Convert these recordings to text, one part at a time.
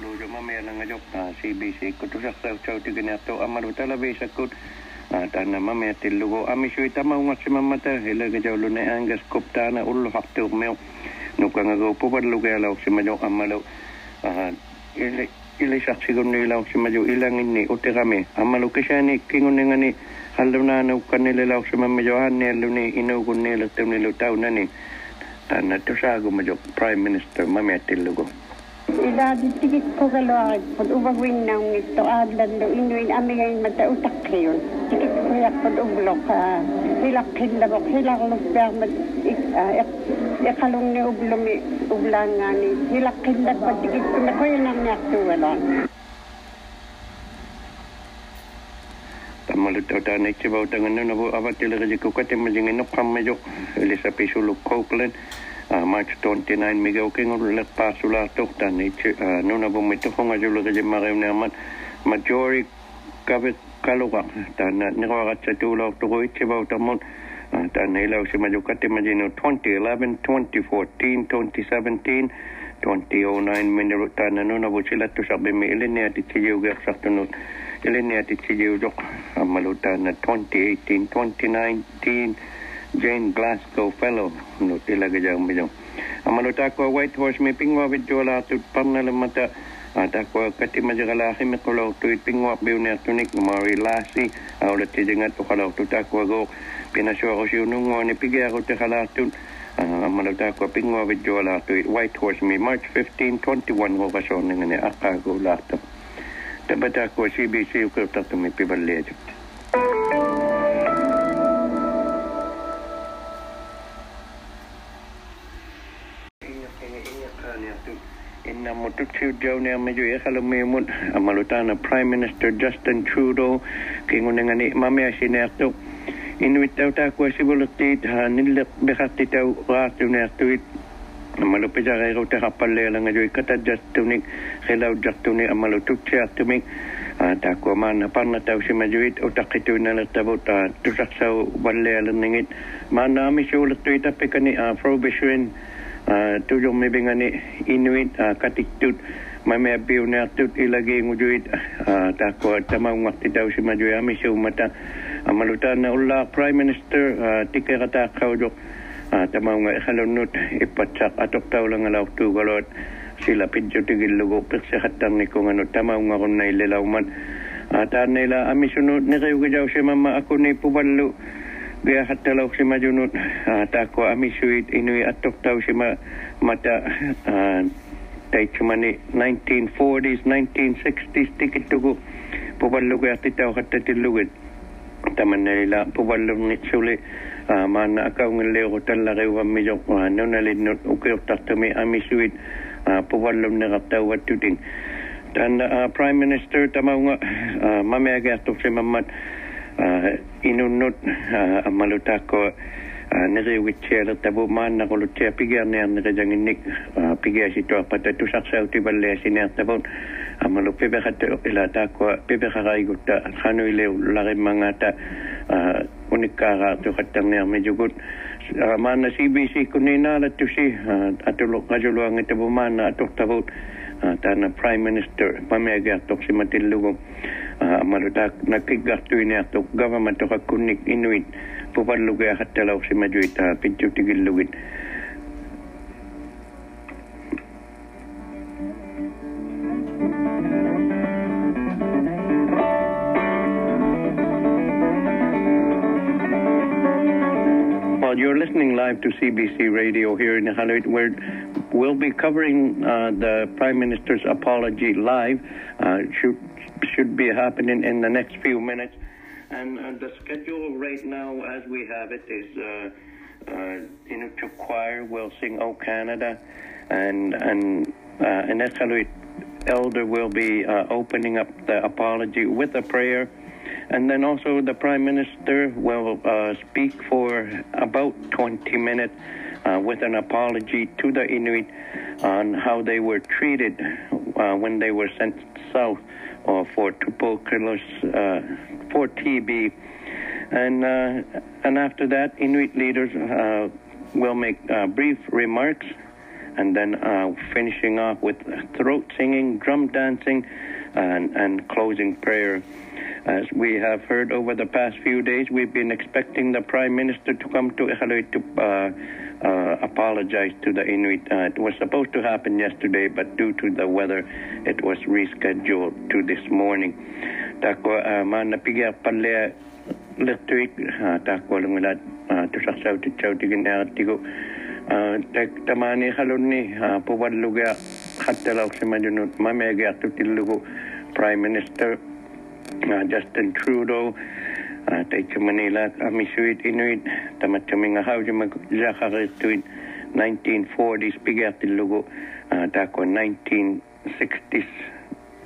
kalau jom ah, lah, ah, ah, mami yang ngajok ah CBC. bisi kutu sak sak cau tiga nato amar betul lah bisa kut ah tanah mami atil go. ami sih itu mau ngasih mama ter hilang kejauh lu ne angkas kup tanah ulu faktu meo nukang ngaku pupar lugu ya lau si majok amar ah ini ini saksi guna lau si majok hilang ini utek kami amar ke kesian ini kengun dengan ngani haluna na nu kan ni lelau jo han ni lu ni inu gun ni lelau tahun ni tanah tu sah gua prime minister mami atil go ilaadi tigit kugeloag pod ubagwinnaung itto adlan ah, do inuin amigay mata utakkiyon tigit kuyak pod ublok ha hilak kinlabo hilak lupyak mat ik ah, ekalung ni ublumi ublan nga ni. Hilak kinlabo pod tigit kumakoyan ang malu tau tau nak cuba tangan nuna bu apa tilik aja kau kata macam ini nak kamera jo Elizabeth Sulu amach ton tinain migau king or let pasula tok tan ich nona bo me tok nga jolo de magau ne amat. Majority kavet kaluga tan ni ro ga chatulo tok ich ba utamon tan ne lau majukate majino 2011 2014 2017 2009 minero tan nona bo chila to shabe me ilene ati chiyu ga saktuno ilene ati chiyu jok. Amalo tan 2018 2019 Jane Glasgow Fellow. No tila ke jang bijo amalo ta white horse me pingwa bi jola tu panna le mata. Ah, ta kati ma jala hi me ko lo tu pingwa bi ne tunik mari lasi. Ah, Au le ti kala tu ta go. Pina sho nungo ne pigia ko te kala tu. Ah, amalo ta ko pingwa bi jola tu white horse me march 15 21 ho ga sho ne ne akka go la ta ta ba ko cbc ko ta tu me pibal Thank you. na motutu jau nea meju e kalau memut amalutana ah, ah, Prime Minister Justin Trudeau kengun dengan ik mami ah, tau itu lah tak kuat sih boleh tit ha nila berhati tahu ratu nea tuit amalu pejaga itu tak apa leh langa jui kata Justin ik kalau Justin ik amalutu tak kuat mana pan tahu sih meju itu tak itu nela tahu ta tu tak sah ningit mana mami sih boleh pekani tapi kani Ah, tujung mi bingani inuit ah, katik katiktut mai me piu ne tut i lagi ngujuit. Ah, ta ko tama ngat ti tau si majui ami si umata amaluta na ulla prime minister uh, tike kata kau jo uh, ta mau ngai halonut i eh, atok tau lang tu. Galot lah. si lapit jo ti gil lugo peksa hatang ni ko ngano tama mau ngau na mat ata uh, ta nila ami sunut ni kayu ke si mama aku ni. Pubalu Bia hatta lau si majunut ah, takwa ami suit inui atok tau si ma mata. Ah, tai cumani 1940s 1960s tiket tugu pobalu ke ati tau hatta tilugu taman nari la pobalu ni suli, ah, mana akau ngelai hotel la kau ami jok mana nali nut ukir tak tumi ami suit pobalu ni tau watu dan prime minister tamau ngah mami agak tu si mamat uh, inunut uh, maluta ko uh, nere witcher tabu man na tia pigar ne an nere jangin nik. Pigar si to pata tu sak sa uti balle si ne tabu. Amalu pebe khat ila ta ko pebe khagai gutta khanu ile lare mangata uh, unikara tu khatang ne me jugut uh, mana CBC kunina la tu si uh, atulo ngajulu ang tabu man na atok tabu uh, prime minister pamega tok si ini ato government inuit si majuit pintu tigil lugit Well, you're listening live to CBC Radio here in Iqaluit, where we'll be covering uh, the Prime Minister's apology live. Uh, should be happening in the next few minutes. And uh, the schedule right now, as we have it, is uh, uh, Inuktitut Choir will sing "O Canada," and and uh, Ines Iqaluit Elder will be uh, opening up the apology with a prayer. And then also the Prime Minister will uh, speak for about 20 minutes uh, with an apology to the Inuit on how they were treated uh, when they were sent south uh, for tuberculosis, uh, for TB. And, uh, and after that, Inuit leaders uh, will make uh, brief remarks and then finishing off with throat singing, drum dancing, and, and closing prayer. As we have heard over the past few days, we've been expecting the Prime Minister to come to Iqaluit to uh, uh, apologize to the Inuit. Uh, it was supposed to happen yesterday, but due to the weather, it was rescheduled to this morning. Tako uh, mana pigia palle lertuik tako lungulat tusaksaw titsaw tigin tigo tek tamani halunni puwadluga hattalaw si majunut mamega tutillugu Prime Minister uh, Justin Trudeau Tapi cuma ni lah. Kami suit inuit tama kami ngahau je mag jahar itu 1940s pigat tak kau 1960s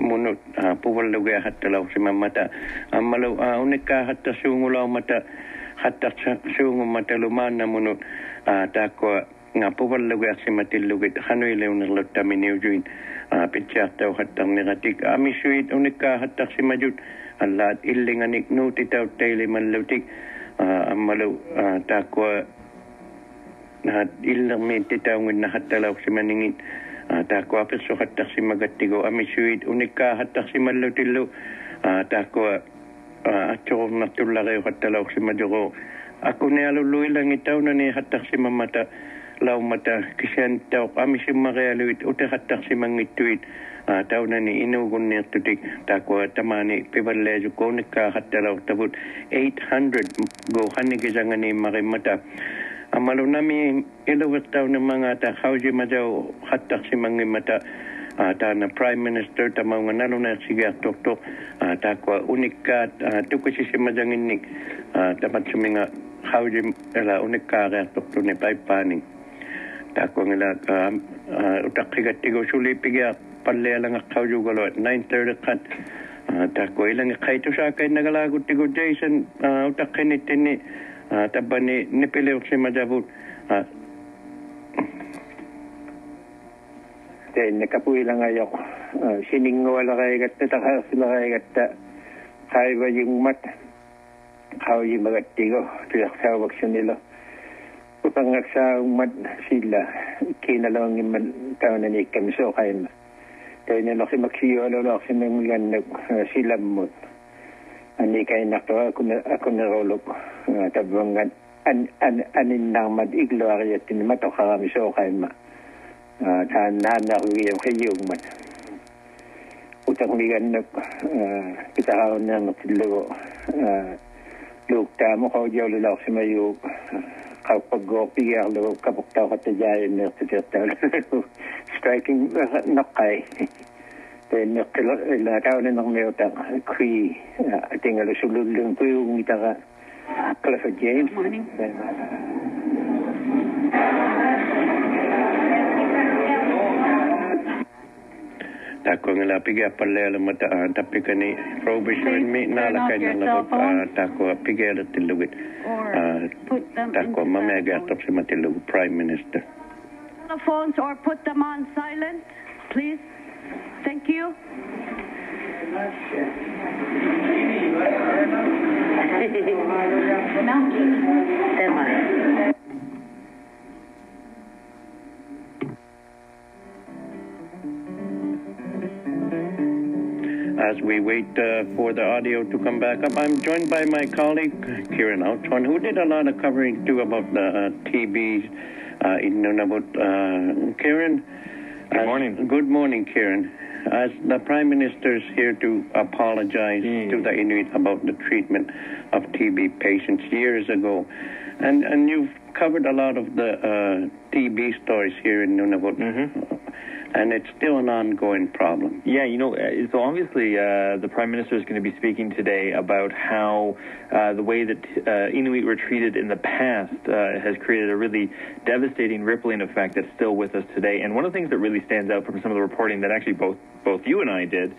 munut puwal lugu ya hatta lau sima mata. Amalo unikah hatta sungu lau mata. Hatta sungu mata luman munut? Kau nga puwal lugu ya sima til lugu hanoi leun lutta join, juin. Pecah tau hatta negatif. Kami suit unikah hatta sima alat iling anik nu titau teili man lutik ah, amalu ah, takwa na ilang mi titau ngin na telau si maningin ah, takwa perso hatak si magatigo amisuit unika hatak si man lutilu takwa atyo natulare natulakay hatalaw si aku ne ni aluluilang itaw na ni hatak si mamata laumata kisah tau. Kami semua mga luit. Utak tak si mangituit ha, tau nani ini ugun tu dik tak kuat temani pebal leju kau ni kahat terau tabut 800 gohani kisangan ini mari mata amalu ha, kami ilu tau ni mga ta kauji maju hat si mangit mata ha, tana prime minister ta mga nalu na siya tok tok tak kuat. Unika tukusi si majangin ni tapat si mga Hauji ela unikkaa reaktoktuni paipaaniin. takuangila takkigatigosulipigia pallealangaqaujugaluat 930 qat takuilangi qaitusaakainnagalaaguttiko Jason utaqqinittinni tabbani nipiliuqsimajavut nakapuilangayoq siningualaqaigatta taqaarsilaqaigatta qaivajingmat qaujimagatigo tuyaqsaavaksunilo upang sa umad sila kinalawang man tao na ni kami so kayo kayo na laki magsiyo alo laki nang uh, sila mo. Ani kay nakto ako na ako na rolo tabangan an an anin nang mad iglo ari tin mato karami so kayo ma. Ta na na huyo kayo man. Utang bigan nak uh, kita kaon nang tilo uh, luk tamo ko jawlo laki mayuk how pagopi alo kabukta hata jai ne tete tele striking eh, no kai. Te ne kila la kaone no meo ta kui. Ya, I think ala shulu lung kui um, ungi ta ka kala sa morning. Tako ngala pigia palle mata ah, tapikani prohibition mi nala kanya labot ah, tako pigia tilugit ah, tako mamega tapsi matilug prime minister. Telephones or put them on silent please. Thank you as we wait uh, for the audio to come back up. I'm joined by my colleague, Kieran Oudshoorn, who did a lot of covering too about the uh, TB uh, in Nunavut. Uh, Kieran? Good morning. Good morning, Kieran. As the Prime Minister is here to apologize Mm. to the Inuit about the treatment of TB patients years ago. And, and you've covered a lot of the uh, TB stories here in Nunavut. Mhm. And it's still an ongoing problem. Yeah, you know, uh, so obviously uh, the Prime Minister is going to be speaking today about how uh, the way that uh, Inuit were treated in the past uh, has created a really devastating rippling effect that's still with us today. And one of the things that really stands out from some of the reporting that actually both both you and I did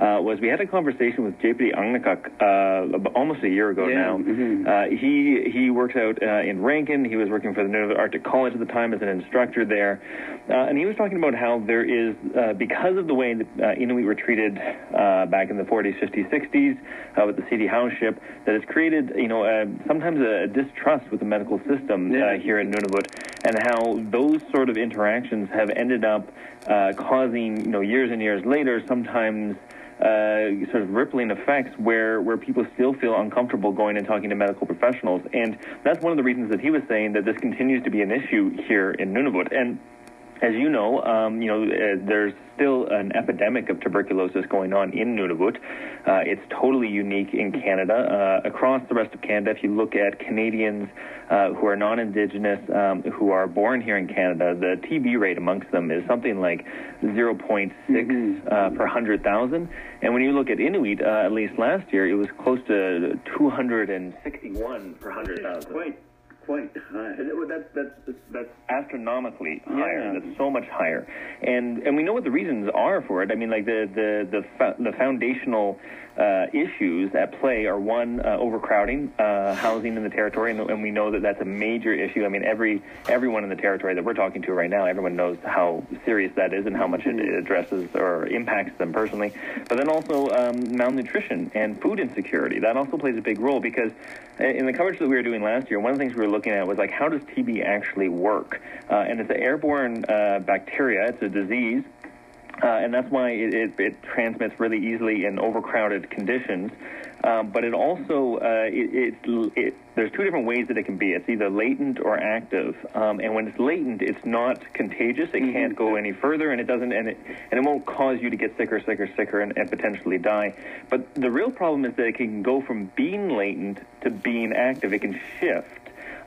uh, was we had a conversation with JP Angnakak uh, almost a year ago Yeah, now. mhm. Uh, he he works out uh, in Rankin. He was working for the Nunavut Arctic College at the time as an instructor there, uh, and he was talking about how there is uh, because of the way that uh, Inuit were treated uh, back in the 40s, 50s, 60s uh, with the CD Howe's ship, that has created you know uh, sometimes a, distrust with the medical system Yeah. uh, here in Nunavut. and how those sort of interactions have ended up uh, causing, you know, years and years later, sometimes uh, sort of rippling effects where, where people still feel uncomfortable going and talking to medical professionals. And that's one of the reasons that he was saying that this continues to be an issue here in Nunavut. And as you know, um, you know, uh, there's still an epidemic of tuberculosis going on in Nunavut. Uh, it's totally unique in Canada. Uh, across the rest of Canada, if you look at Canadians uh, who are non-Indigenous um, who are born here in Canada, the TB rate amongst them is something like 0.6 mm-hmm. Uh, per 100,000. And when you look at Inuit, uh, at least last year, it was close to 261 per 100,000 quite high. That's, that's, that's astronomically higher. Yeah. That's so much higher. And and we know what the reasons are for it. I mean, like the the the, the foundational uh, issues at play are one uh, overcrowding uh, housing in the territory, and, and, we know that that's a major issue. I mean, every everyone in the territory that we're talking to right now, everyone knows how serious that is and how much it addresses or impacts them personally. But then also um, malnutrition and food insecurity that also plays a big role because in the coverage that we were doing last year, one of the things we were looking at was like how does TB actually work? Uh, and it's an airborne uh, bacteria. It's a disease uh, and that's why it, it, it, transmits really easily in overcrowded conditions. Um, but it also uh, it, it, there's two different ways that it can be. It's either latent or active. Um, and when it's latent, it's not contagious. It mm-hmm. can't go any further, and it doesn't and it and it won't cause you to get sicker, sicker, sicker, and, and potentially die. But the real problem is that it can go from being latent to being active. It can shift.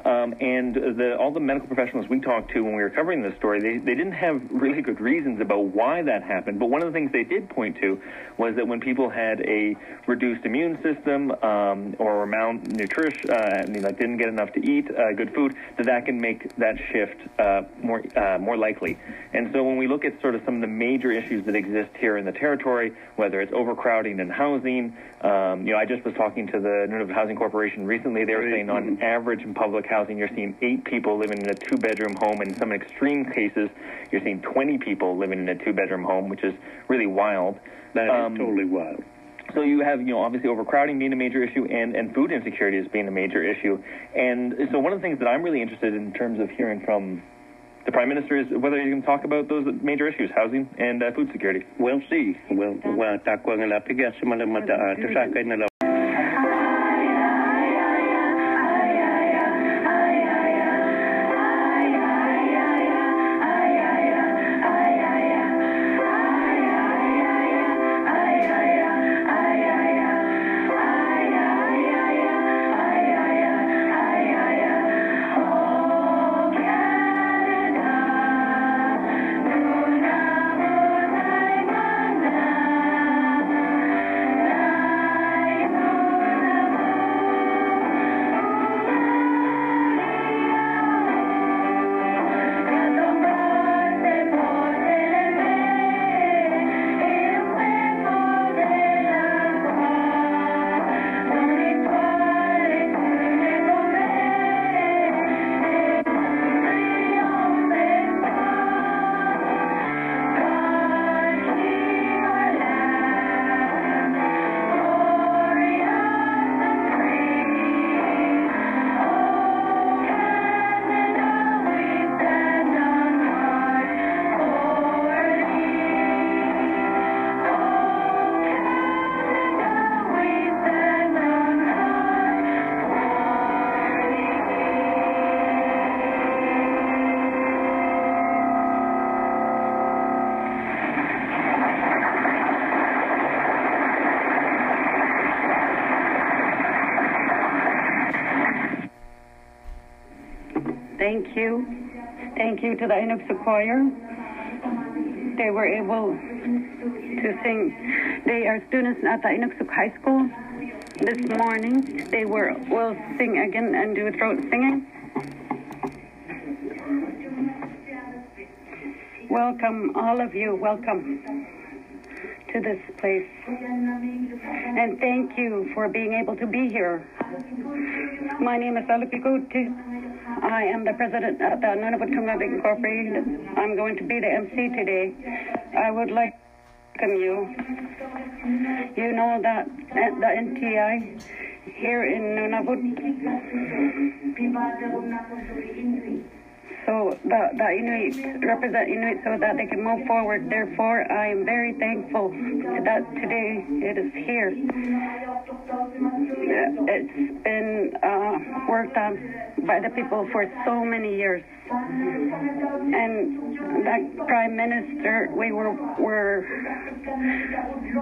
Um, and the, all the medical professionals we talked to when we were covering this story, they, they didn't have really good reasons about why that happened. But one of the things they did point to was that when people had a reduced immune system um, or malnutrition, uh, you know, didn't get enough to eat uh, good food, that that can make that shift uh, more uh, more likely. And so when we look at sort of some of the major issues that exist here in the territory, whether it's overcrowding and housing, um, you know, I just was talking to the Nunavut Housing Corporation recently. They were saying on average in public housing, you're seeing eight people living in a two-bedroom home. In some extreme cases, you're seeing 20 people living in a two-bedroom home, which is really wild. That um, is totally wild. So you have, you know, obviously overcrowding being a major issue and, and food insecurity is being a major issue. And so one of the things that I'm really interested in terms of hearing from the Prime Minister is whether you can talk about those major issues, housing and uh, food security. We'll see. We'll, well, Thank you. Thank you to the Inuksuk choir. They were able to sing. They are students at the Inuksuk High School. This morning, they were will sing again and do throat singing. Welcome, all of you. Welcome to this place. And thank you for being able to be here. My name is Aluki Kotierk. I am the president of the Nunavut Tunngavik Incorporated. I'm going to be the MC today. I would like to welcome you. You know that at the NTI here in Nunavut so the, the Inuit represent Inuit so that they can move forward. Therefore, I am very thankful that today it is here. It's been uh, worked on by the people for so many years. And that Prime Minister, we were, were,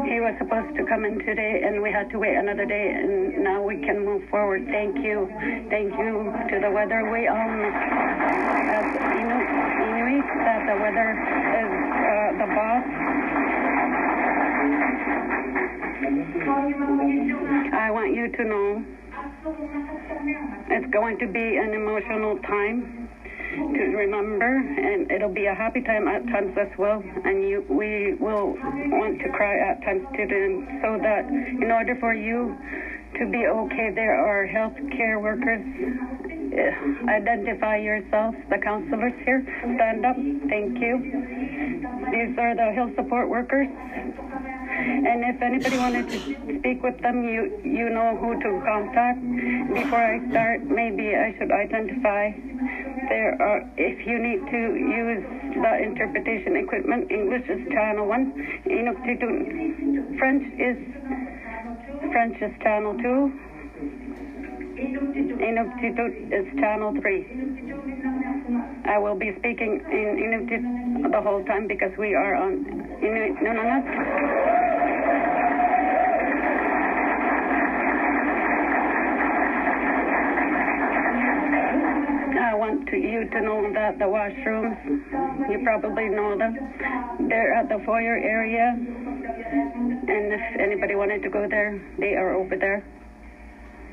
he was supposed to come in today and we had to wait another day and now we can move forward. Thank you. Thank you to the weather. We all Inuit, that the weather is uh, the boss. I want you to know it's going to be an emotional time to remember, and it'll be a happy time at times as well. And you, we will want to cry at times too, so that in order for you to be okay, there are health care workers. Identify yourself. the counselors here. Stand up. Thank you. These are the Hill support workers. And if anybody wanted to speak with them, you you know who to contact. Before I start, maybe I should identify. There are, if you need to use the interpretation equipment, English is channel one, Inuktitut. French is French is channel two. Inuktitut is channel three. I will be speaking in Inuktitut the whole time because we are on Inuit. I want to, you to know that the washrooms, you probably know them, they're at the foyer area. And if anybody wanted to go there, they are over there.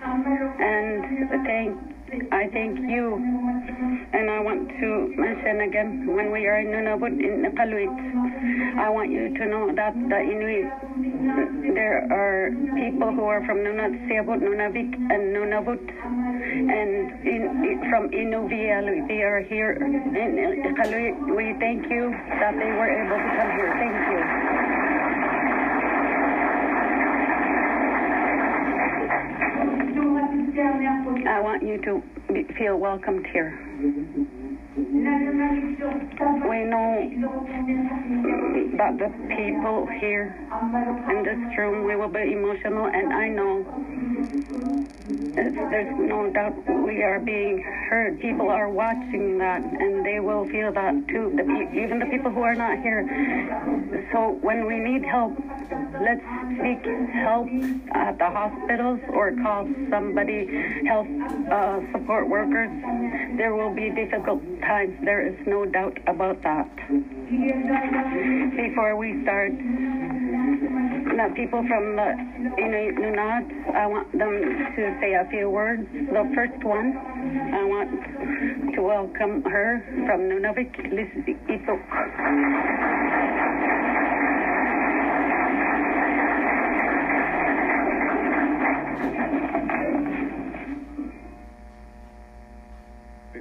And thank, I thank you. And I want to mention again, when we are in Nunavut, in Iqaluit, I want you to know that the Inuit, there are people who are from Nunatsiavut, Nunavik, and Nunavut, and in, from Inuvialu. They are here in Iqaluit. We thank you that they were able to come here. Thank you. I want you to be, feel welcomed here. We know that the people here in this room, we will be emotional, and I know there's no doubt we are being heard. People are watching that, and they will feel that too. The, pe- even the people who are not here. So when we need help, let's seek help at the hospitals or call somebody, health uh, support workers. There will be difficult times. There is no doubt about that. Before we start, people from uh, the Inuit I want them to say a few words. The first one, I want to welcome her from Nunavik, Liz Itok.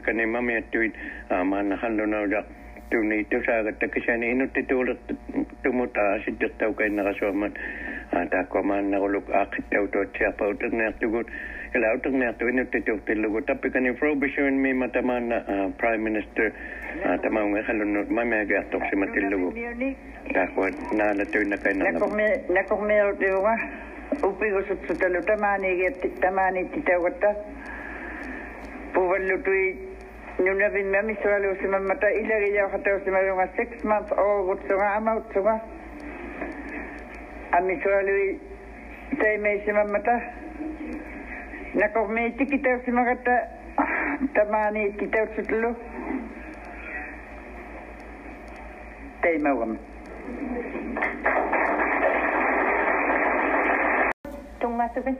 kani mami tuit tuuni tusaagattakisani inuttituulertu tumutaa sittertaukainnerasuammat taakkomaanneruluk aaqqittautuatsiarpauterneartugut илаутэрниарту инуттитуктиллугу таппикани фробишуин мима тамаанна prime minister тамаунгэ халунну мамиагиарторсиматиллугу таакуат наала туиннакайнерна накорми накормиорутиуга уппигусутсуталу тамааниигиатти тамааниттитаугатта пуваллутуи Nu na bin mami sura le usima mata ila ge ya hata usima le nga six months o gut sura ama ut sura. Ami sura le tai me usima mata. Na ko me tikita usima gata tamani tikita usitlo. Tai me wam. Tunga subin.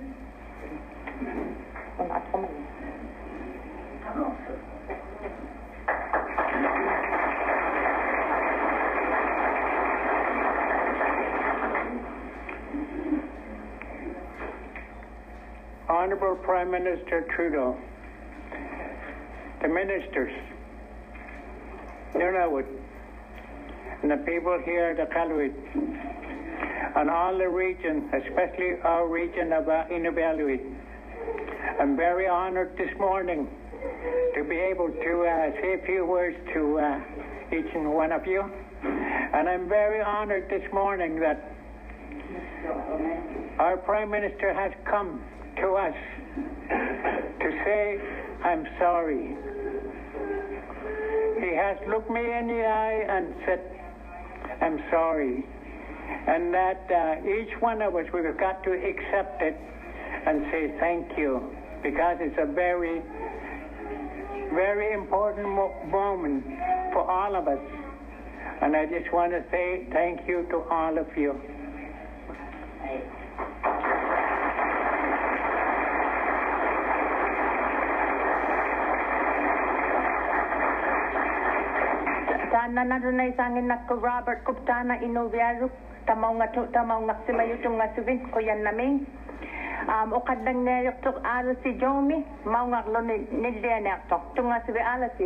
Honorable Prime Minister Trudeau, the ministers, Nunavut, and the people here at the Kaluit, and all the region, especially our region of uh, Inuvialuit. I'm very honored this morning to be able to uh, say a few words to uh, each and one of you. And I'm very honored this morning that our Prime Minister has come to us to say, I'm sorry. He has looked me in the eye and said, I'm sorry. And that uh, each one of us, we've got to accept it and say thank you because it's a very, very important moment for all of us. And I just want to say thank you to all of you. nanadunay sangin na ko Robert Kuptana inuviaruk tamaw nga to tamaw nga si mayutong nga suvin ko yan namin. Um, o kadang nga yuktok ala si Jomi, maw nga lo nildiyan yaktok. Tunga si ala si.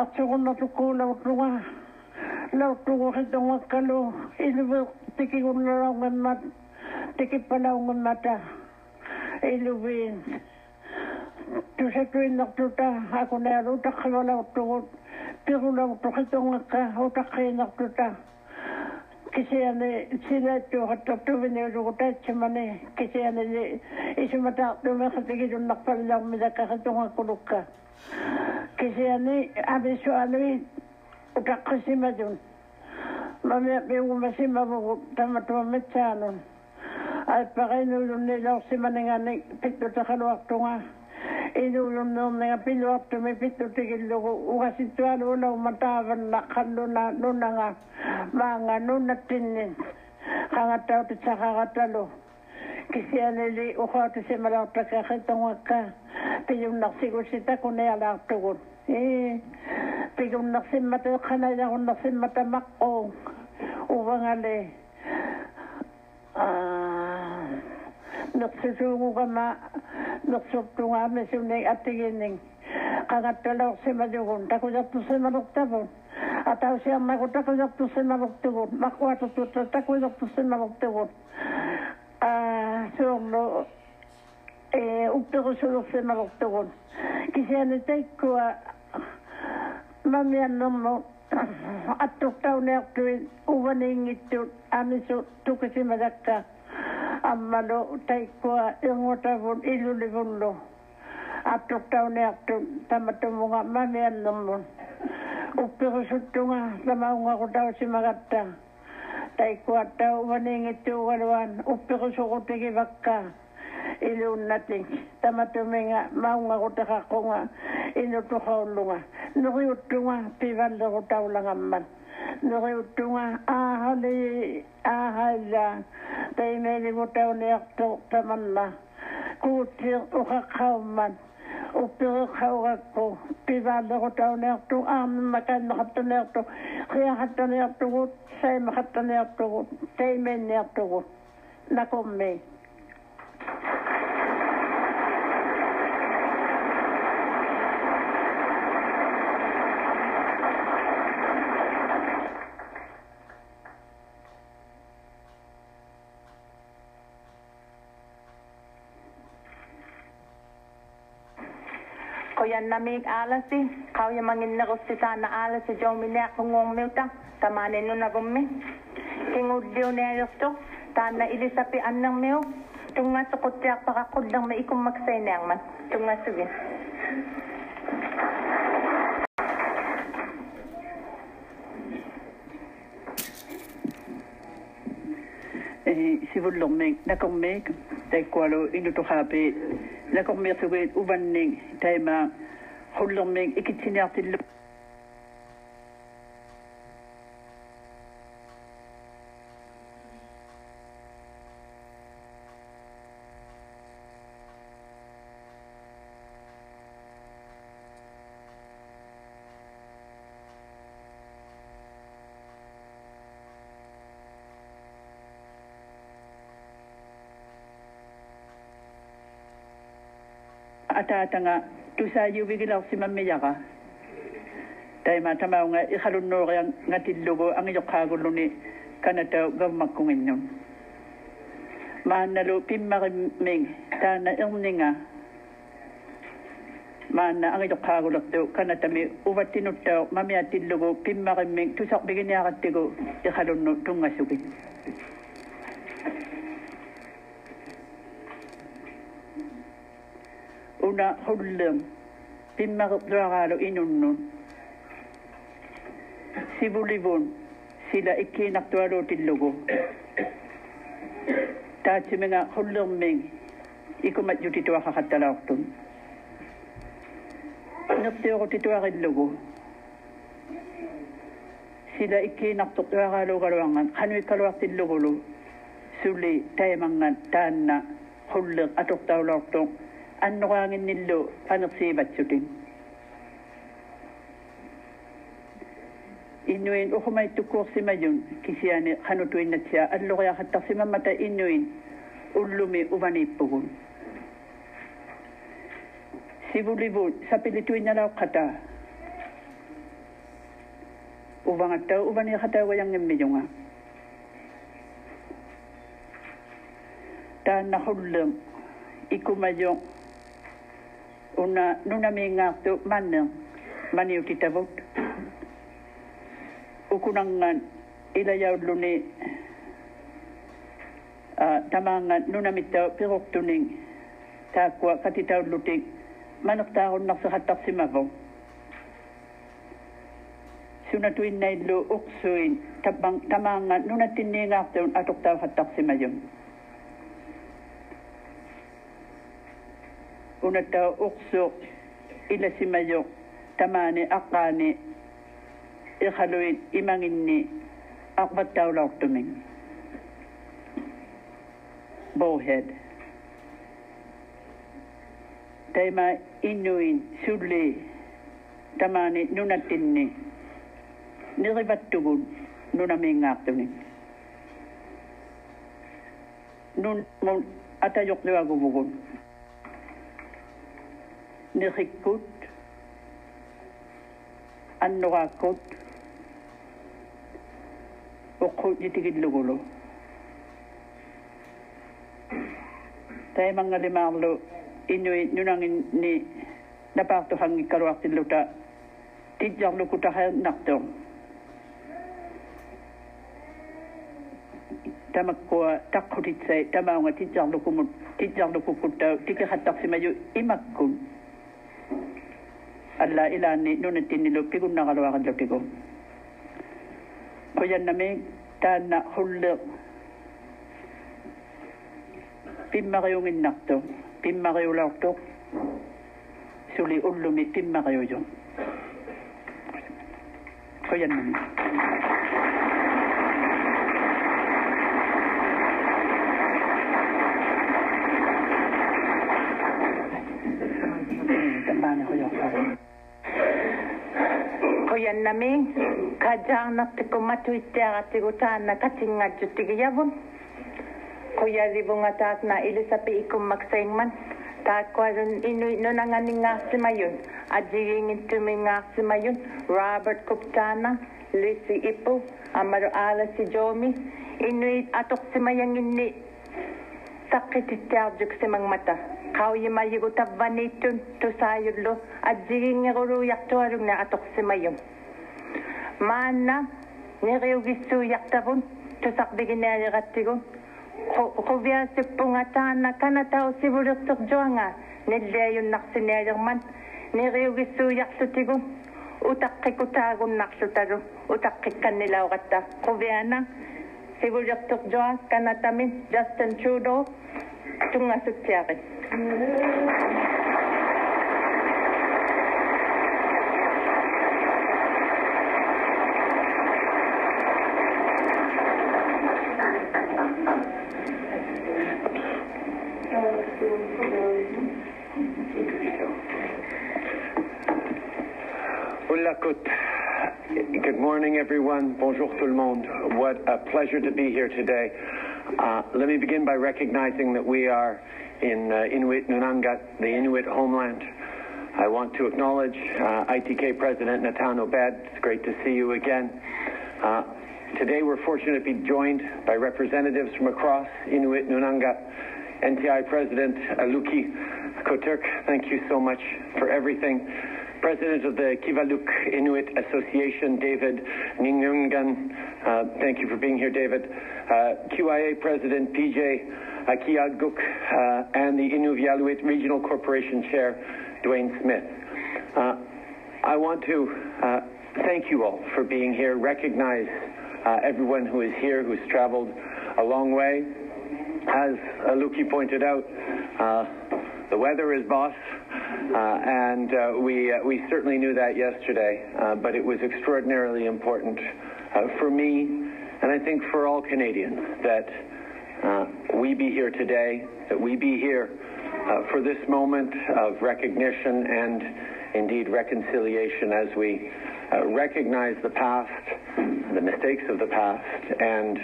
tatu guna tuku lau tua, lau tua kita ngah kalu ini tiki guna lau ngemat, tiki palau ngemata, ini win. Tu setu ini nak tuta, aku naya tak kalu lau tua, tiku lau tua tak kalu nak tuta. Kisi ane sila tu tak cuma ni kisi mata tu mesti kita nak pelajar mereka kerja. kisiani abisuani utaqisimadun mamiapiugumasimavugut tamatuamitsaanun alpaqainulunni lorsimaningani pittutaqaluaqtunga inulunnuunninga piluartumi pittutigillugu ugasittualuunau mataavanna qalluna nunanga maanga nunattinnin qangattautitsaqaqatalu kisianeli uxaatu simalaartakaxe tangakka piyunnarsigusita kunialaartugut ee piyunnarsimmata qanayarunarsimmata maqquu uvangale neqsusuugugama neqsuptungaami sunig atigining qangattaloorsimalugun takujartusimalertavut atausiarnaku takujartusimalertugut maqquatututta takujartusimalertugut suorlo uktoro solorsemarortogon kisianutaikkua mamiannermo attortauneartuin uvaniingittut amisu tukisimadakka ammalo taikkua ingutavun ilulivullu attortauneartun tamatumunga mamiannermon uppirusuttunga tamaungarutausimagatta tai kua wane nge te ugarawan upiko so kote ke vaka i leo nate tamato menga maunga kote kakonga i no toka olunga utunga pi vande man. Utunga tai uka ukkiroqhaurakku pivaamerutarnertu aamamakaannertarnertu qiaqattarnertugut saimeqattarnertugut taimennertugut nakummi namig alas eh. si kau yang mangin na kusita na alas eh. si jong minya kungong miuta tamanin nun na gumi kingudiw na yusto tana ilisapi anang miu tunga sukutya pakakudang maikum magsay na man tunga sugin tani sivullorming nakormiik taikkualu inutuqaapi nakormiirtuguit uvannning taimaa qullermiik ikitsiniartillu ataatanga tusaajuvigilersimammiyaqa taima tamaunga ikhalunnuuqia ngatillugu angiyoqqaagulluni kanata gavmakkunginnun maannalu pimmaqimming taana irninga. Maanna angiyoqqaagulertu kanatami uvattinuttao mamiatillugu pimmaqimming tusarpiginiaqattigu ikhalunnu tungasugin. Una hullum. Pimmaruqluaraalu inunnun. Sivulivun sila ikkiinartualuutillugu taatsiminga hullerming ikumat jutituaqaqattalaortun nertiorutituarillugu sila ikkiinartuqtuaraaluugaluangan qanuikkaluartillugulu suli taimangan taanna huller atortaulaortoq അന്നുവാങ്ങുന്നില്ലോ പനർസീ ബച്ചുട്ടിൻ ഇന്നുവിൻ ഉഹുമൈറ്റു കോർസിമജുൻ കിസിയാന് ഹനുട്ടു ഇന്നച്ച അല്ലുകയാഹത്ത സിമമത ഇന്നുവിൻ ഉള്ളുമി ഉവനിപ്പുകൾ സിവുളിവു സപ്പിലിട്ടു ഇന്നലാക്കട്ട ഉവങ്ങട്ട ഉവനിയാഹത്ത ഉയങ്ങിമ്മിയുങ്ങ താൻ നഹുള്ളും ഇക്കുമജും una nuna ha tu mana? Mana io kita buat, o kunangan ila ya luni a tamanga non ha mitto per ottuning ta qua fatti ta luti. Man ta on na sa ta sima tu in nello oxuin tamanga non ha una tau uksuq ila simayuq tamani aqqaani iqhaluit imanginni. Aqvattaulaortuming Bowhead. Taima innuin sulli. Tamani nunatinni nirivattugun nunamingaartuming nun mun atajoqluaguvugun när jag gick ut, och jag gick ut, och jag Tämä mangga limaalu inui nunangin ni napahto hangi karuakin luta tijang luku tahe nakto. Tämä kuva takkutitse tämä onga tijang luku mut tijang luku kutta tike hattaksi. alla ilani nuna tinilo pigun na kalwa kadya pigo kuyan nami tana hullo pimmakayong innakto pimmakayong lakto suli ullumi pimmakayong kuyan nami. yan nami kajang nakti ko matuite agati ko ta nakating nga jutige yabon kuya ribo nga taat na ilisapi ikum maksaing man. Taakwaran inu nonanganing nga simayon ajiging intumi nga simayon Robert Kuptana Lisi Ipo Amaro Ala si Jomi. Inuit atok simayang ini sakit ityarjuk simang mata. qauyimayugu tavvaniittun tusaayullu adjigiinngiruuyaqtuarugna atoqsimayum maanna nigiugissuuyaqtavun tusaqbiginaariqattigun quviasippungatаанна канатау сивулертэржуанга ниллиаюннарсиниалерман нигиугиссуйарлутигу утаққикутаагуннарлуталу утаққикканнилаугатта қувиана сивулертэржуа канатами джастин трудо тунгасутсиари Good morning, everyone. Bonjour tout le monde. What a pleasure to be here today. Uh, let me begin by recognizing that we are in uh, Inuit Nunangat, the Inuit homeland. I want to acknowledge uh, ITK President Natan Obed. It's great to see you again. Uh, today we're fortunate to be joined by representatives from across Inuit Nunangat. NTI President Aluki Kotierk, thank you so much for everything. President of the Kivalliq Inuit Association, David Ningeongan. Uh, thank you for being here, David. Uh, QIA President PJ Akeeagok uh, and the Inuvialuit Regional Corporation Chair, Duane Smith. Uh, I want to uh, thank you all for being here, recognize uh, everyone who is here, who's traveled a long way. As Luki pointed out, the weather is boss, uh, and uh, we, uh, we certainly knew that yesterday, but it was extraordinarily important for me, and I think for all Canadians, that we be here today, that we be here for this moment of recognition and indeed reconciliation as we recognize the past, the mistakes of the past, and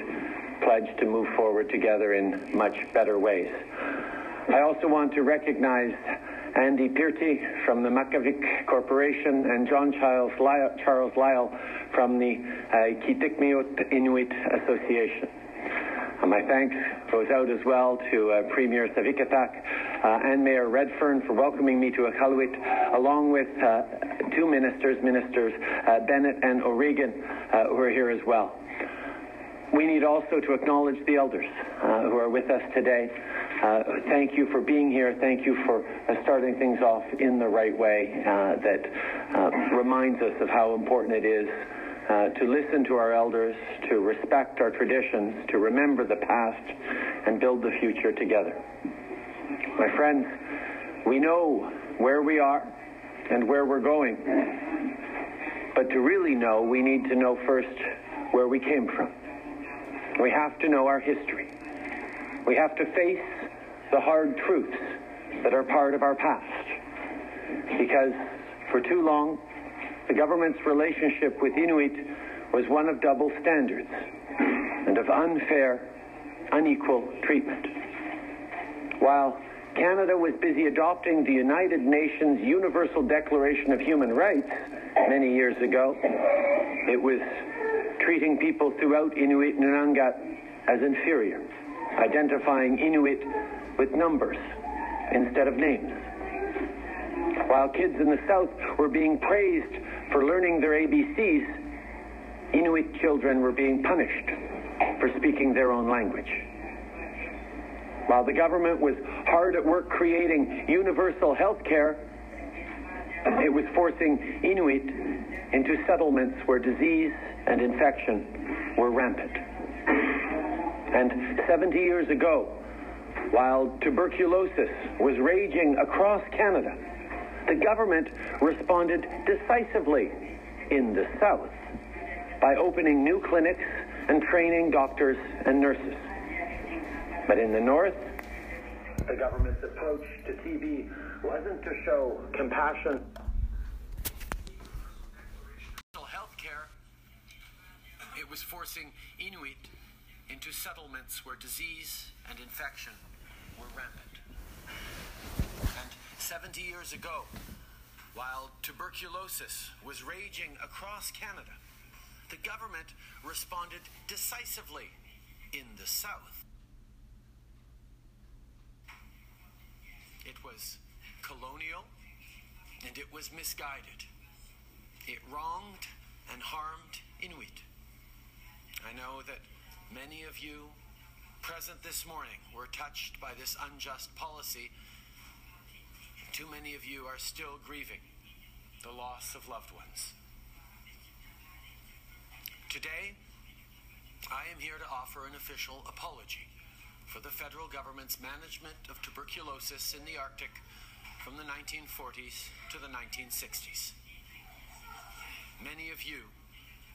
pledge to move forward together in much better ways. I also want to recognize Andy Pirty from the Makivik Corporation and John Charles Lyle, Charles Lyle from the uh, Inuit Association. Uh, my thanks goes out as well to uh, Premier Savikataaq uh, and Mayor Redfern for welcoming me to Iqaluit, along with uh, two ministers, Ministers uh, Bennett and O'Regan, who are here as well. We need also to acknowledge the elders who are with us today. Uh, thank you for being here. Thank you for uh, starting things off in the right way uh, that uh, reminds us of how important it is uh, to listen to our elders, to respect our traditions, to remember the past, and build the future together. My friends, we know where we are and where we're going. But to really know, we need to know first where we came from. We have to know our history. We have to face the hard truths that are part of our past. Because for too long, the government's relationship with Inuit was one of double standards and of unfair, unequal treatment. While Canada was busy adopting the United Nations Universal Declaration of Human Rights many years ago, it was treating people throughout Inuit Nunangat as inferior, identifying Inuit with numbers instead of names. While kids in the South were being praised for learning their ABCs, Inuit children were being punished for speaking their own language. While the government was hard at work creating universal health care, it was forcing Inuit into settlements where disease and infection were rampant. And 70 years ago, while tuberculosis was raging across Canada, the government responded decisively in the South by opening new clinics and training doctors and nurses. But in the North, the government's approach to TB wasn't to show compassion. Health care, it was forcing Inuit into settlements where disease and infection were rampant. And 70 years ago, while tuberculosis was raging across Canada, the government responded decisively in the South. It was colonial and it was misguided. It wronged and harmed Inuit. I know that many of you present this morning were touched by this unjust policy. Too many of you are still grieving the loss of loved ones. Today, I am here to offer an official apology for the federal government's management of tuberculosis in the Arctic from the 1940s to the 1960s. Many of you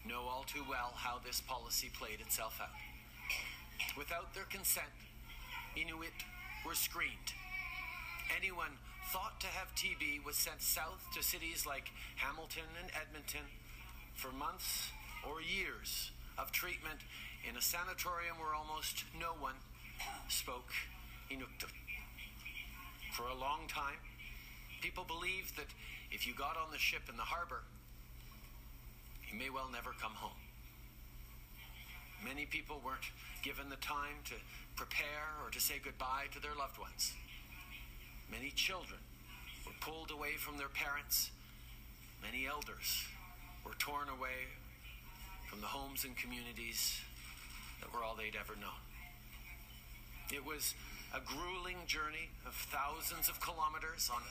know all too well how this policy played itself out. Without their consent, Inuit were screened. Anyone thought to have TB was sent south to cities like Hamilton and Edmonton for months or years of treatment in a sanatorium where almost no one spoke Inuktitut. For a long time, people believed that if you got on the ship in the harbor, you may well never come home. Many people weren't given the time to prepare or to say goodbye to their loved ones. Many children were pulled away from their parents. Many elders were torn away from the homes and communities that were all they'd ever known. It was a grueling journey of thousands of kilometers on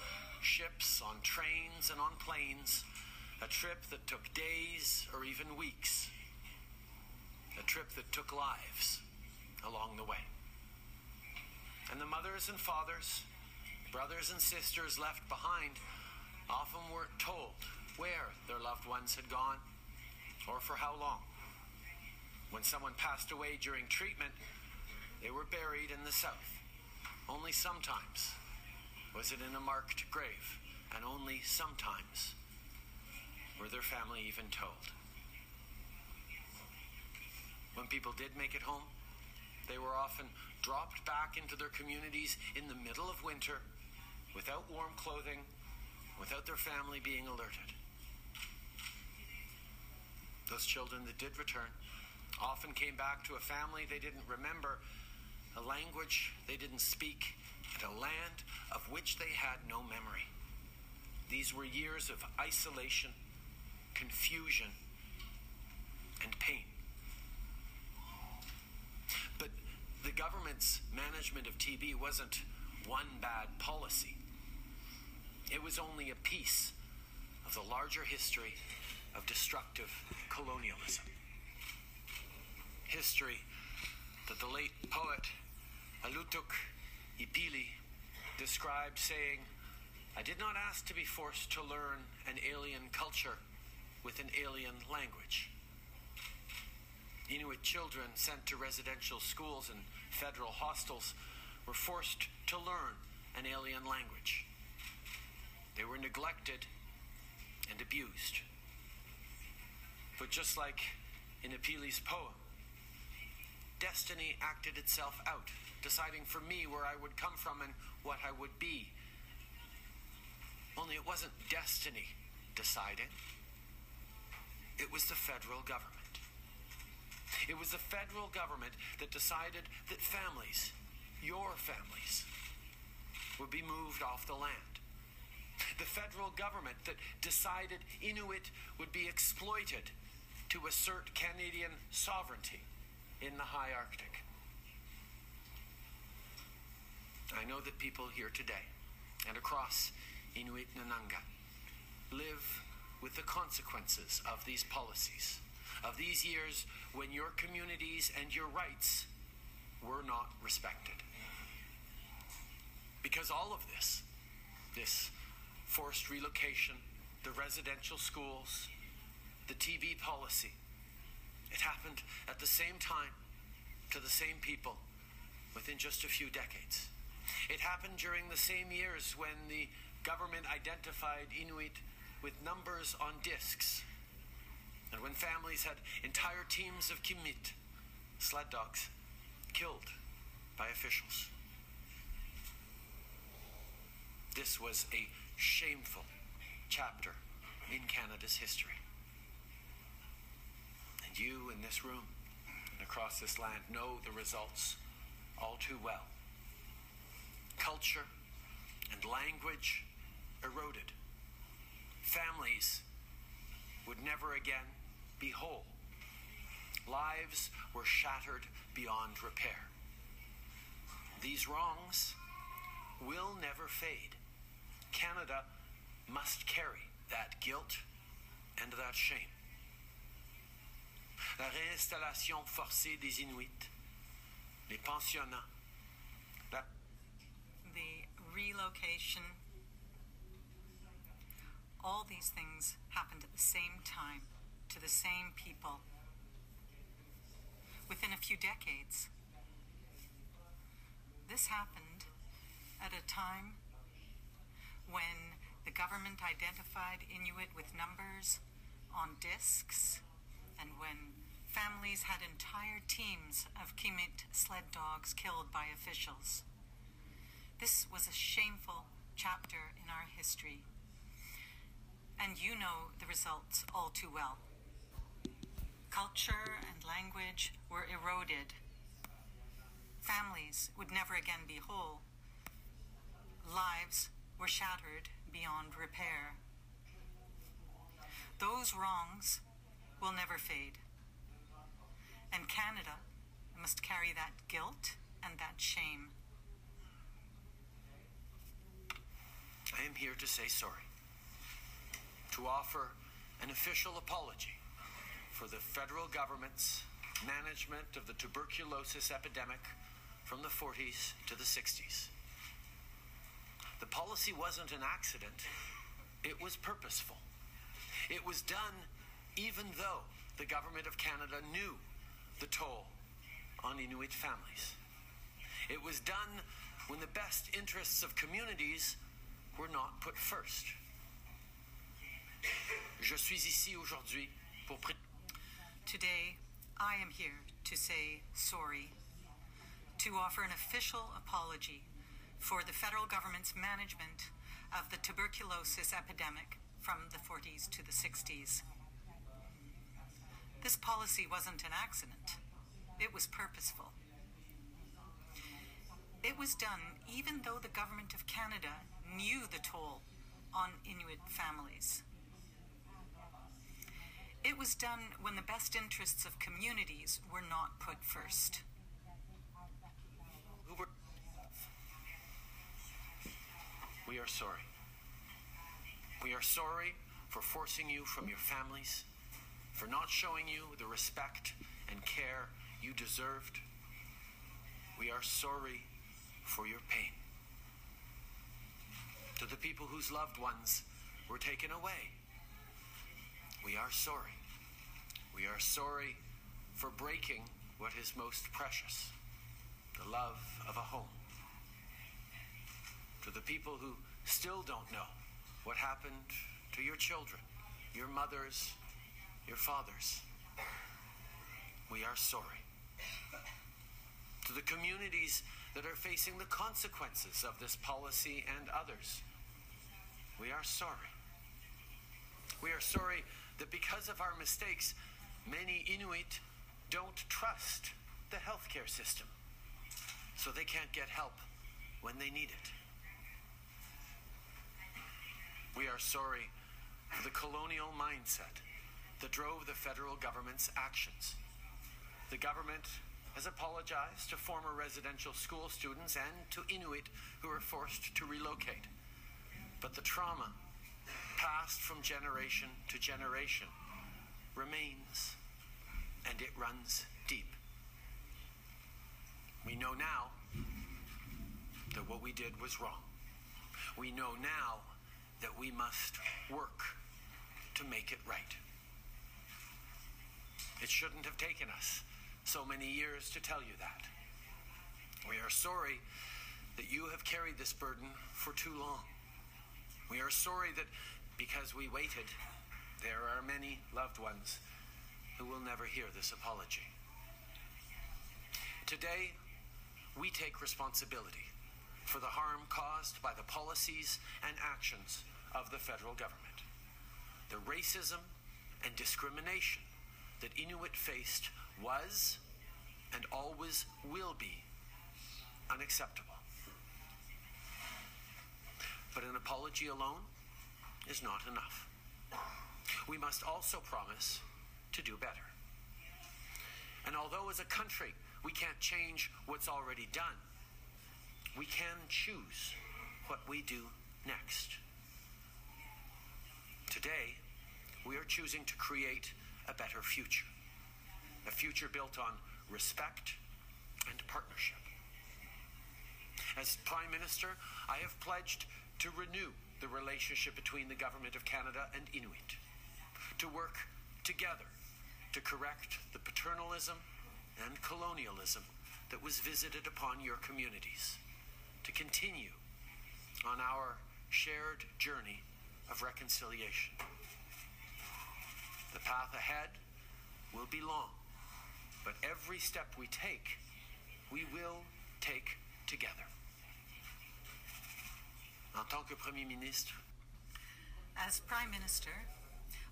ships, on trains, and on planes. A trip that took days or even weeks. A trip that took lives along the way. And the mothers and fathers, brothers and sisters left behind often weren't told where their loved ones had gone or for how long. When someone passed away during treatment, they were buried in the south. Only sometimes was it in a marked grave, and only sometimes were their family even told. When people did make it home, they were often dropped back into their communities in the middle of winter without warm clothing, without their family being alerted. Those children that did return often came back to a family they didn't remember, a language they didn't speak, and a land of which they had no memory. These were years of isolation, confusion, and pain. But the government's management of TB wasn't one bad policy. It was only a piece of the larger history of destructive colonialism. History that the late poet Alootook Ipellie described saying, I did not ask to be forced to learn an alien culture with an alien language. Inuit children sent to residential schools and federal hostels were forced to learn an alien language. They were neglected and abused. But just like in Ipellie's poem, destiny acted itself out, deciding for me where I would come from and what I would be. Only it wasn't destiny deciding, it was the federal government. It was the federal government that decided that families, your families, would be moved off the land. The federal government that decided Inuit would be exploited to assert Canadian sovereignty in the high Arctic. I know that people here today and across Inuit Nunangat live with the consequences of these policies, of these years when your communities and your rights were not respected. Because all of this, this forced relocation, the residential schools, the TB policy, it happened at the same time to the same people within just a few decades. It happened during the same years when the government identified Inuit with numbers on discs, and when families had entire teams of qimmit, sled dogs, killed by officials. This was a shameful chapter in Canada's history. And you in this room and across this land know the results all too well. Culture, and language eroded. Families would never again be whole. Lives were shattered beyond repair. These wrongs will never fade. Canada must carry that guilt and that shame. La réinstallation forcée des Inuits, les pensionnats, the relocation, all these things happened at the same time to the same people within a few decades. This happened at a time when the government identified Inuit with numbers on discs and when families had entire teams of qimmit sled dogs killed by officials. This was a shameful chapter in our history, and you know the results all too well. Culture and language were eroded. Families would never again be whole. Lives were shattered beyond repair. Those wrongs will never fade. And Canada must carry that guilt and that shame. I am here to say sorry, to offer an official apology for the federal government's management of the tuberculosis epidemic from the 40s to the 60s. The policy wasn't an accident, it was purposeful. It was done even though the government of Canada knew the toll on Inuit families. It was done when the best interests of communities were not put first. Je suis ici aujourd'hui pour. Today, I am here to say sorry, to offer an official apology for the federal government's management of the tuberculosis epidemic from the 40s to the 60s. This policy wasn't an accident, it was purposeful. It was done even though the Government of Canada knew the toll on Inuit families. It was done when the best interests of communities were not put first. We are sorry. We are sorry for forcing you from your families, for not showing you the respect and care you deserved. We are sorry for your pain. To the people whose loved ones were taken away, we are sorry. We are sorry for breaking what is most precious the love of a home. To the people who still don't know what happened to your children, your mothers, your fathers, we are sorry. To the communities that are facing the consequences of this policy and others, we are sorry. We are sorry that because of our mistakes, many Inuit don't trust the healthcare system, so they can't get help when they need it. We are sorry for the colonial mindset that drove the federal government's actions. The government has apologized to former residential school students and to Inuit who were forced to relocate. But the trauma, passed from generation to generation, remains and it runs deep. We know now that what we did was wrong. We know now that we must work to make it right. It shouldn't have taken us so many years to tell you that. We are sorry that you have carried this burden for too long. We are sorry that because we waited, there are many loved ones who will never hear this apology. Today, we take responsibility for the harm caused by the policies and actions of the federal government. The racism and discrimination that Inuit faced was and always will be unacceptable. But an apology alone is not enough. We must also promise to do better. And although as a country we can't change what's already done, we can choose what we do next. Today, we are choosing to create a better future. A future built on respect and partnership. As Prime Minister, I have pledged to renew the relationship between the Government of Canada and Inuit, to work together to correct the paternalism and colonialism that was visited upon your communities, to continue on our shared journey of reconciliation. The path ahead will be long, but every step we take, we will take together. En tant que Premier ministre, As Prime Minister,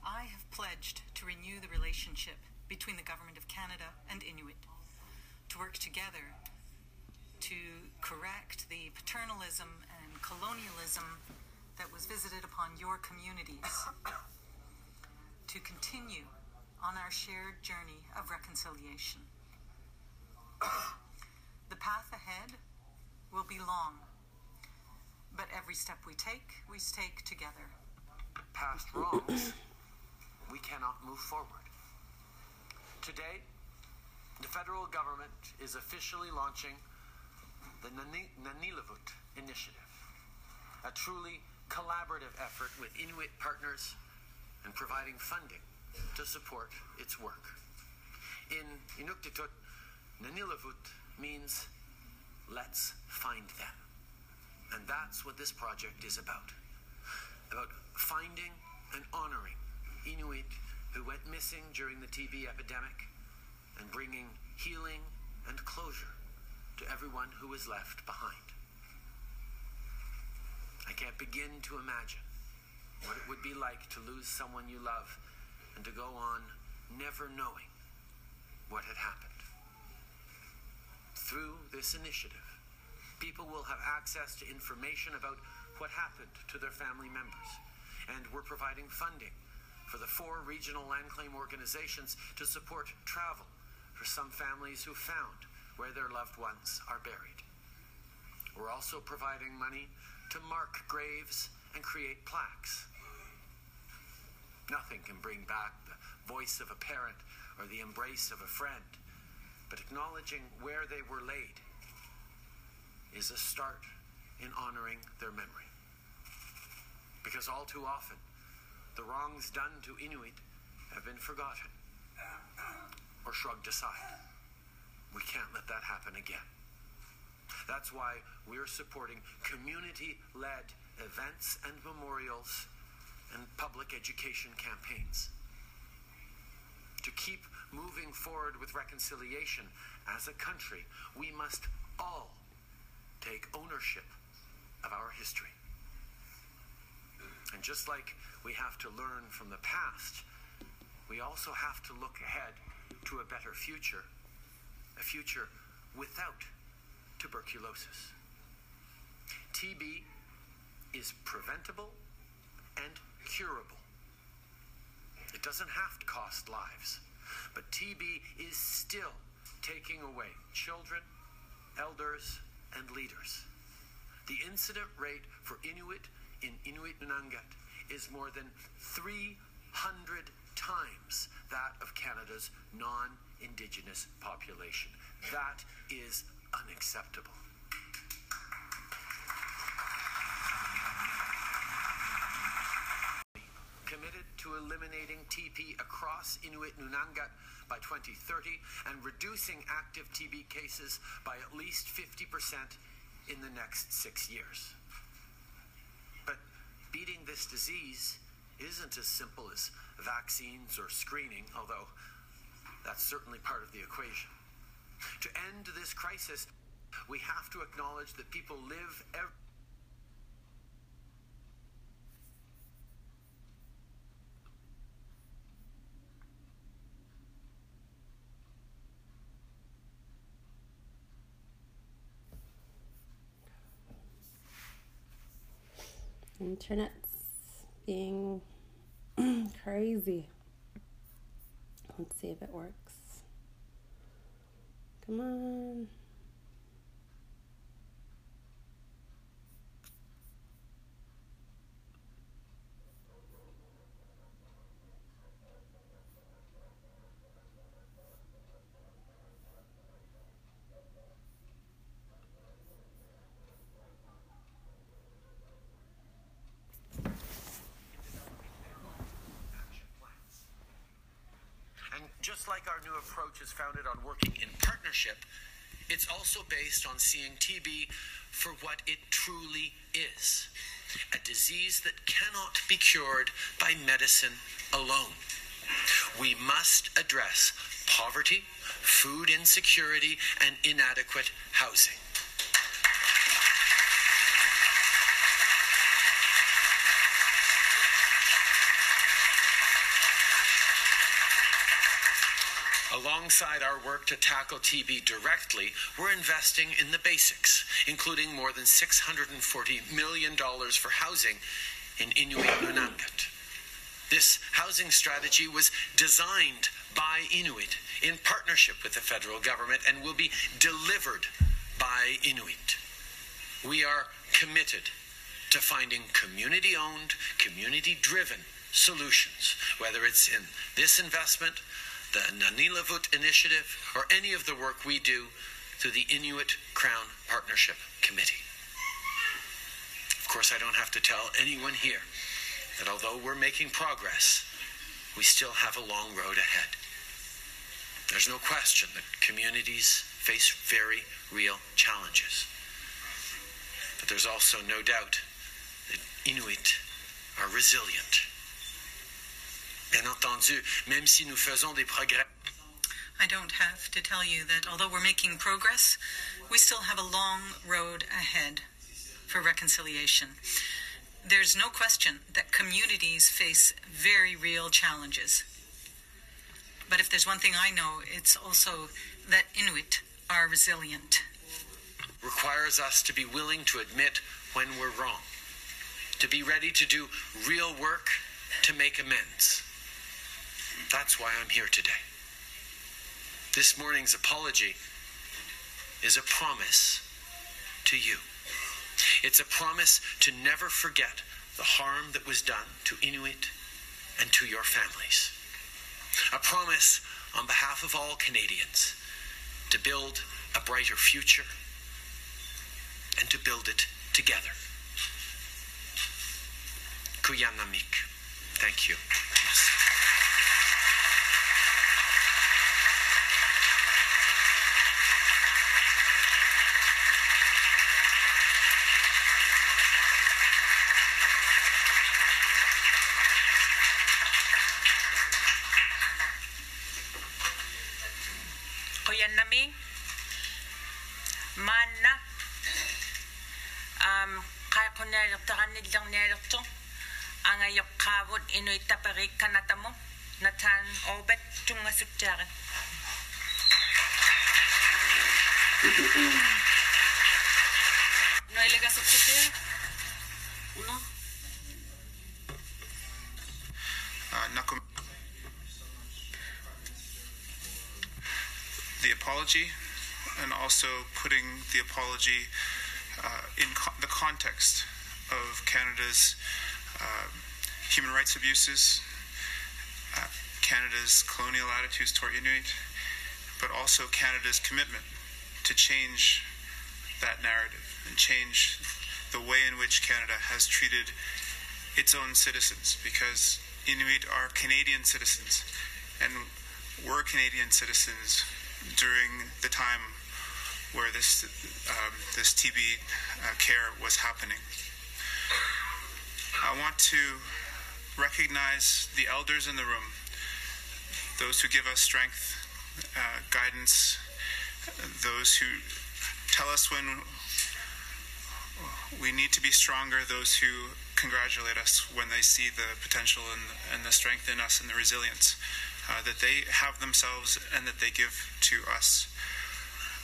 I have pledged to renew the relationship between the Government of Canada and Inuit, to work together to correct the paternalism and colonialism that was visited upon your communities, to continue on our shared journey of reconciliation. The path ahead will be long, but every step we take, we take together. past wrongs, we cannot move forward. Today, the federal government is officially launching the Nanilavut Initiative, a truly collaborative effort with Inuit partners and providing funding to support its work. In Inuktitut, Nanilavut means let's find them. And that's what this project is about. About finding and honoring Inuit who went missing during the TB epidemic and bringing healing and closure to everyone who was left behind. I can't begin to imagine what it would be like to lose someone you love and to go on never knowing what had happened. Through this initiative, people will have access to information about what happened to their family members. And we're providing funding for the four regional land claim organizations to support travel for some families who found where their loved ones are buried. We're also providing money to mark graves and create plaques. Nothing can bring back the voice of a parent or the embrace of a friend, but acknowledging where they were laid is a start in honoring their memory. Because all too often, the wrongs done to Inuit have been forgotten or shrugged aside. We can't let that happen again. That's why we're supporting community led events and memorials and public education campaigns. To keep moving forward with reconciliation as a country, we must all take ownership of our history. And just like we have to learn from the past, we also have to look ahead to a better future, a future without tuberculosis. TB is preventable and curable. It doesn't have to cost lives, but TB is still taking away children, elders, and leaders. The incident rate for Inuit in Inuit Nunangat is more than 300 times that of Canada's non Indigenous population. That is unacceptable. Committed eliminating TB across Inuit Nunangat by 2030 and reducing active TB cases by at least 50% in the next six years. But beating this disease isn't as simple as vaccines or screening, although that's certainly part of the equation. To end this crisis, we have to acknowledge that people live every Internet's being crazy. Let's see if it works. Come on. And just like our new approach is founded on working in partnership, it's also based on seeing TB for what it truly is a disease that cannot be cured by medicine alone. We must address poverty, food insecurity, and inadequate housing. Alongside our work to tackle TB directly, we're investing in the basics, including more than $640 million for housing in Inuit Nunangat. This housing strategy was designed by Inuit in partnership with the federal government and will be delivered by Inuit. We are committed to finding community owned, community driven solutions, whether it's in this investment, the Nanilavut Initiative, or any of the work we do through the Inuit Crown Partnership Committee. Of course, I don't have to tell anyone here that although we're making progress, we still have a long road ahead. There's no question that communities face very real challenges. But there's also no doubt that Inuit are resilient. Bien entendu, même si nous faisons des progrès. I don't have to tell you that although we're making progress, we still have a long road ahead for reconciliation. There's no question that communities face very real challenges. But if there's one thing I know, it's also that Inuit are resilient. requires us to be willing to admit when we're wrong, to be ready to do real work to make amends. That's why I'm here today. This morning's apology is a promise to you. It's a promise to never forget the harm that was done to Inuit and to your families. A promise on behalf of all Canadians to build a brighter future and to build it together. Qujannamiik. Thank you. The apology and also putting the apology uh, in co- the context of Canada's uh, human rights abuses, uh, Canada's colonial attitudes toward Inuit, but also Canada's commitment to change that narrative and change the way in which Canada has treated its own citizens because Inuit are Canadian citizens and we're Canadian citizens during the time where this um, this TB uh, care was happening. I want to recognize the elders in the room, those who give us strength, uh, guidance, those who tell us when we need to be stronger, those who congratulate us when they see the potential and, and the strength in us and the resilience uh, that they have themselves and that they give to us.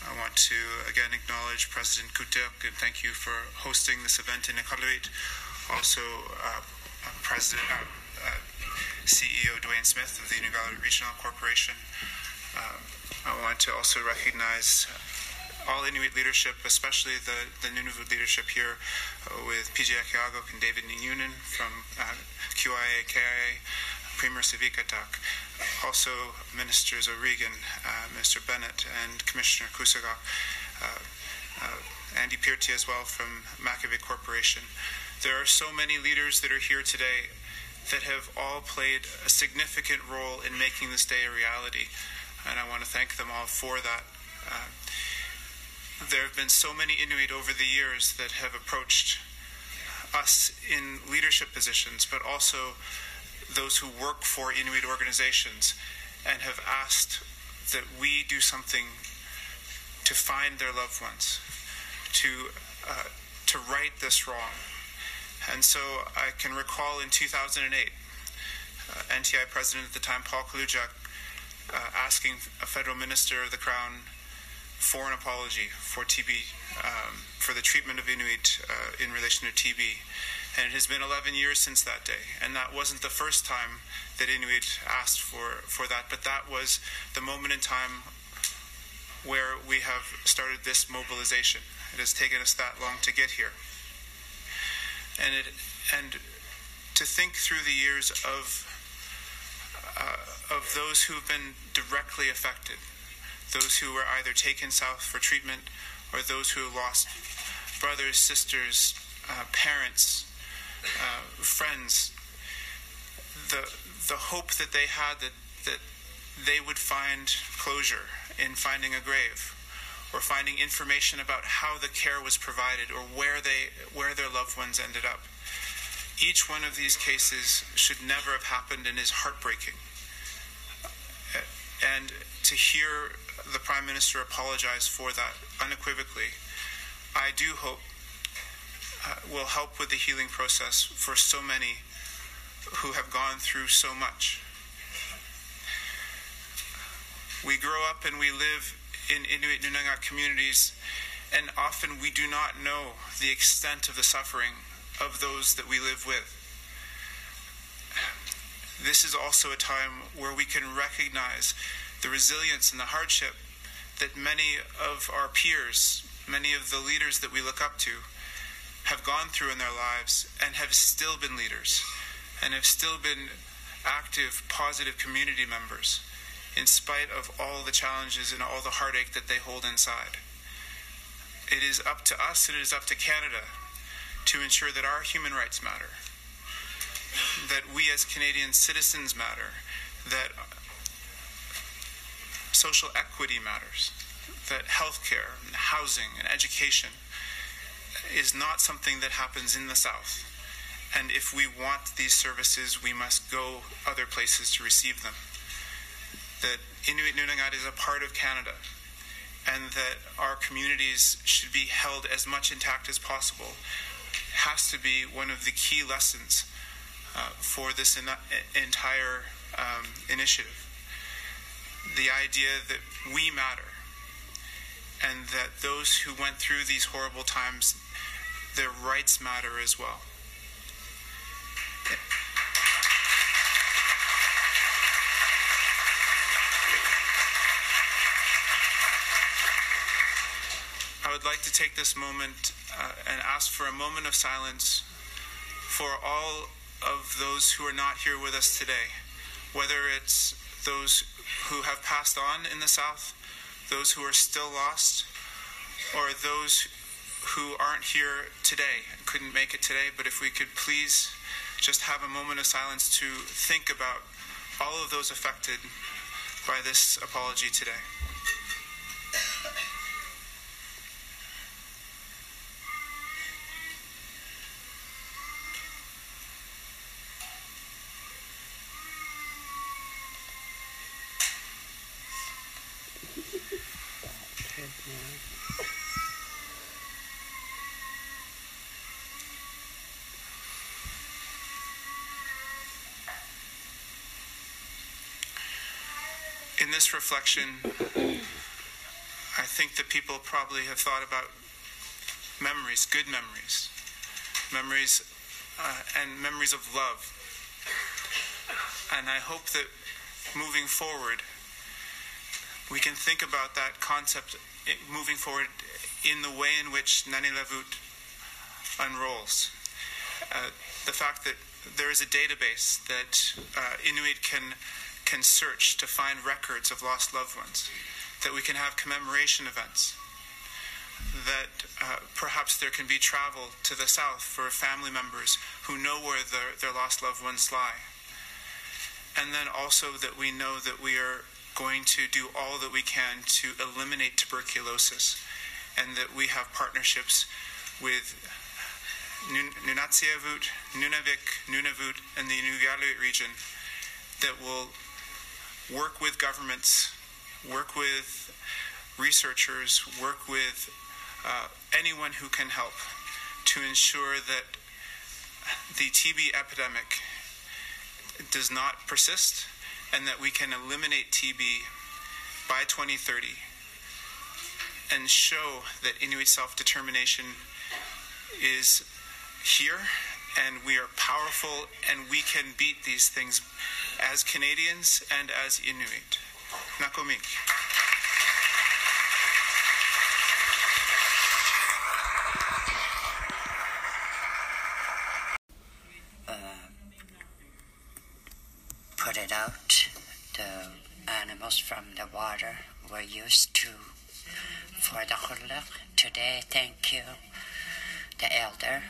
I want to again acknowledge President Kotierk and thank you for hosting this event in Iqaluit. also uh, President, uh, CEO Duane Smith of the Inuit Regional Corporation. Um, I want to also recognize all Inuit leadership, especially the, the Nunavut leadership here uh, with PJ Akeeagok and David Ningeongan from uh, QIA, KIA, Premier Savikataaq, also Ministers O'Regan, uh, Mr. Bennett, and Commissioner Kusugak, uh, uh, Andy Pirti as well from Makivik Corporation. There are so many leaders that are here today that have all played a significant role in making this day a reality, and I want to thank them all for that. Uh, there have been so many Inuit over the years that have approached us in leadership positions, but also those who work for Inuit organizations and have asked that we do something to find their loved ones, to uh, to right this wrong. And so I can recall in 2008, uh, NTI president at the time, Paul Kaludjak, uh, asking a federal minister of the Crown for an apology for TB, um, for the treatment of Inuit uh, in relation to TB. And it has been 11 years since that day. And that wasn't the first time that Inuit asked for, for that, but that was the moment in time where we have started this mobilization. It has taken us that long to get here. And, it, and to think through the years of, uh, of those who have been directly affected, those who were either taken south for treatment or those who lost brothers, sisters, uh, parents, uh, friends, the the hope that they had that that they would find closure in finding a grave or finding information about how the care was provided or where they where their loved ones ended up. Each one of these cases should never have happened and is heartbreaking. And to hear the Prime Minister apologize for that unequivocally, I do hope uh, will help with the healing process for so many who have gone through so much. We grow up and we live in Inuit Nunangat communities, and often we do not know the extent of the suffering of those that we live with. This is also a time where we can recognize the resilience and the hardship that many of our peers, many of the leaders that we look up to, have gone through in their lives and have still been leaders and have still been active, positive community members in spite of all the challenges and all the heartache that they hold inside. It is up to us and it is up to Canada to ensure that our human rights matter, that we as Canadian citizens matter, that social equity matters, that healthcare and housing and education is not something that happens in the South. And if we want these services, we must go other places to receive them. That Inuit Nunangat is a part of Canada, and that our communities should be held as much intact as possible has to be one of the key lessons uh, for this in- entire um, initiative. The idea that we matter and that those who went through these horrible times, their rights matter as well. I would like to take this moment uh, and ask for a moment of silence for all of those who are not here with us today, whether it's those who have passed on in the South, those who are still lost, or those who aren't here today couldn't make it today. But if we could please just have a moment of silence to think about all of those affected by this apology today. Reflection, I think that people probably have thought about memories, good memories, memories uh, and memories of love. And I hope that moving forward, we can think about that concept i- moving forward in the way in which Nanilavut unrolls. Uh, the fact that there is a database that uh, Inuit can can search to find records of lost loved ones, that we can have commemoration events, that uh, perhaps there can be travel to the south for family members who know where their, their lost loved ones lie. And then also that we know that we are going to do all that we can to eliminate tuberculosis and that we have partnerships with Nunatsiavut, Nunavik, Nunavut, and the Inuvialuit region that will work with governments, work with researchers, work with uh, anyone who can help to ensure that the TB epidemic does not persist and that we can eliminate TB by 2030 and show that Inuit self determination is here and we are powerful and we can beat these things as Canadians and as Inuit. Nakomik. put it out. The animals from the water were used to for the qulliq. Today, thank you, the elder.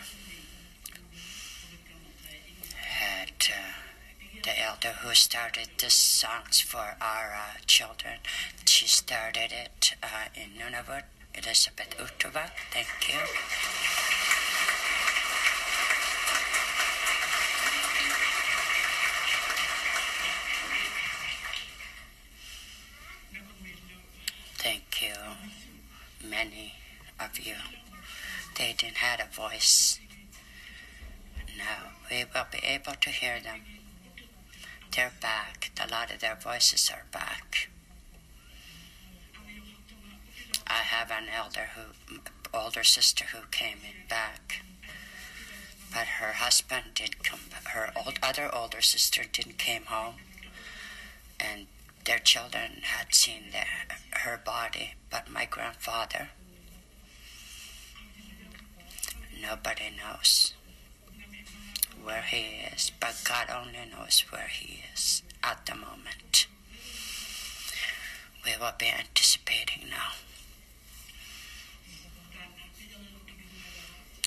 Had uh, the elder who started the songs for our uh, children. She started it uh, in Nunavut. Elizabeth Utuva, thank you. Thank you, many of you. They didn't have a voice. Now we will be able to hear them. They're back. A lot of their voices are back. I have an elder who, older sister who came back, but her husband did come. Her old, other older sister didn't came home, and their children had seen her body, but my grandfather, nobody knows where he is, but God only knows where he is at the moment. We will be anticipating now.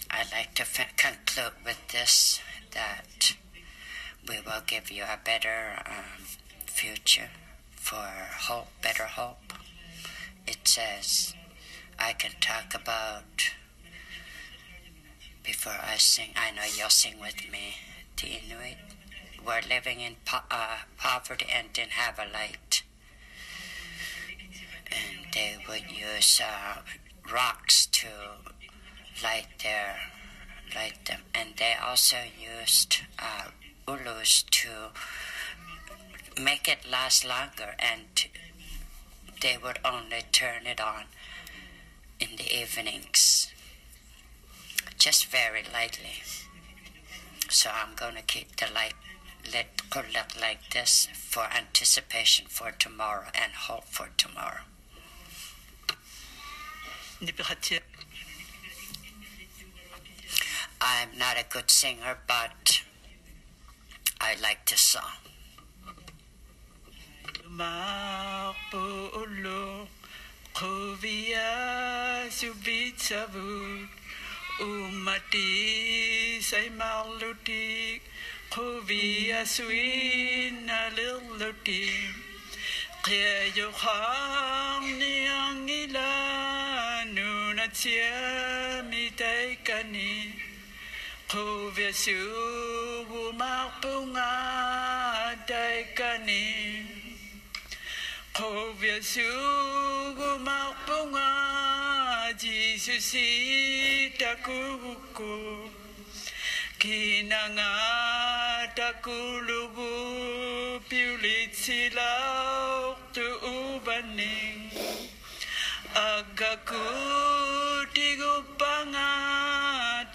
I'd like to conclude with this that we will give you a better um, future for hope, better hope. It says, I can talk about, before I sing, I know you'll sing with me, the Inuit. Were living in po- uh, poverty and didn't have a light. And they would use uh, rocks to light their light them, and they also used uh, ulus to make it last longer, and they would only turn it on in the evenings, just very lightly. So I'm going to keep the light lit lit like this for anticipation for tomorrow and hope for tomorrow. I'm not a good singer, but I like this song. Ma'olo Kovia Umati say maluti Kovia suina liluti Kaya yokhang niyang ila Nunatia mitaikani Kovia su umakpunga daikani Kovia sugu makpunga Jisusi takuku Kinanga takulugu Piulit silaw tu ubaning Agaku tigupanga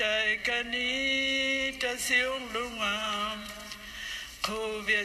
Taikani siulunga Kovia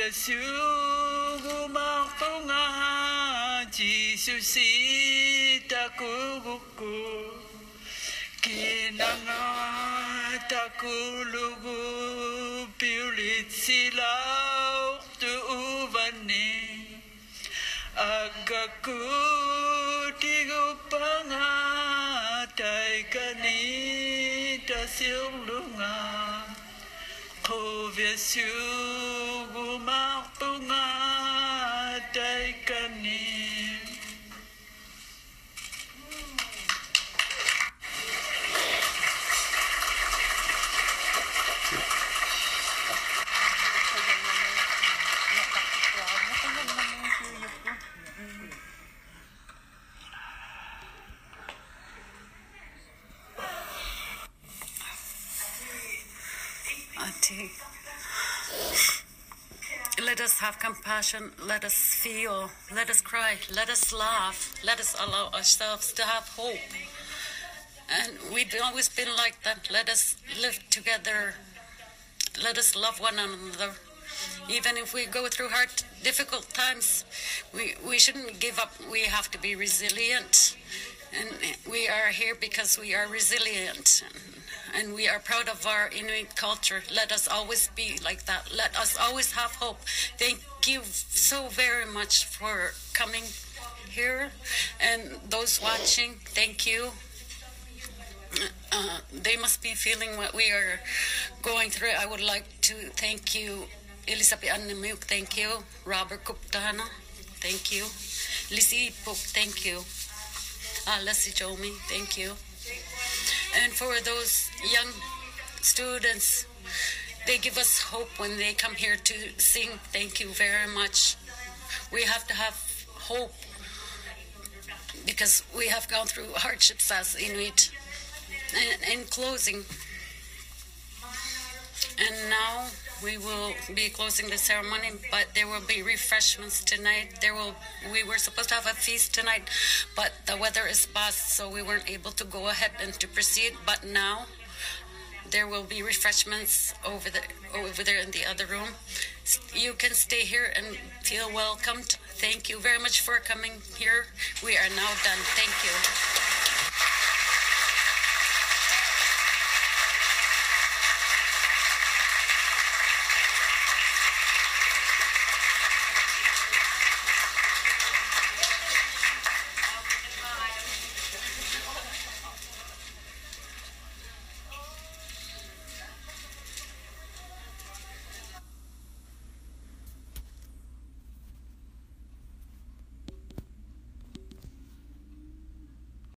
Yesus martonga Jesus takuku kinanga takulugu piulitsilau tu uvani agaku tigupanga Powiesił mal. Let us have compassion, let us feel, let us cry, let us laugh, let us allow ourselves to have hope. And we've always been like that. Let us live together, let us love one another. Even if we go through hard, difficult times, we, we shouldn't give up. We have to be resilient. And we are here because we are resilient and we are proud of our Inuit culture. Let us always be like that. Let us always have hope. Thank you so very much for coming here, and those watching, thank you. Uh, they must be feeling what we are going through. I would like to thank you, Elisabeth Annemuk, thank you, Robert Kuptana, thank you, Lisi Puk, thank you, uh, Leslie Jomi, thank you. And for those young students, they give us hope when they come here to sing. Thank you very much. We have to have hope because we have gone through hardships as Inuit. And in closing, and now we will be closing the ceremony, but there will be refreshments tonight. There will we were supposed to have a feast tonight, but the weather is bad, so we weren't able to go ahead and to proceed. But now there will be refreshments over the over there in the other room. You can stay here and feel welcomed. Thank you very much for coming here. We are now done. Thank you.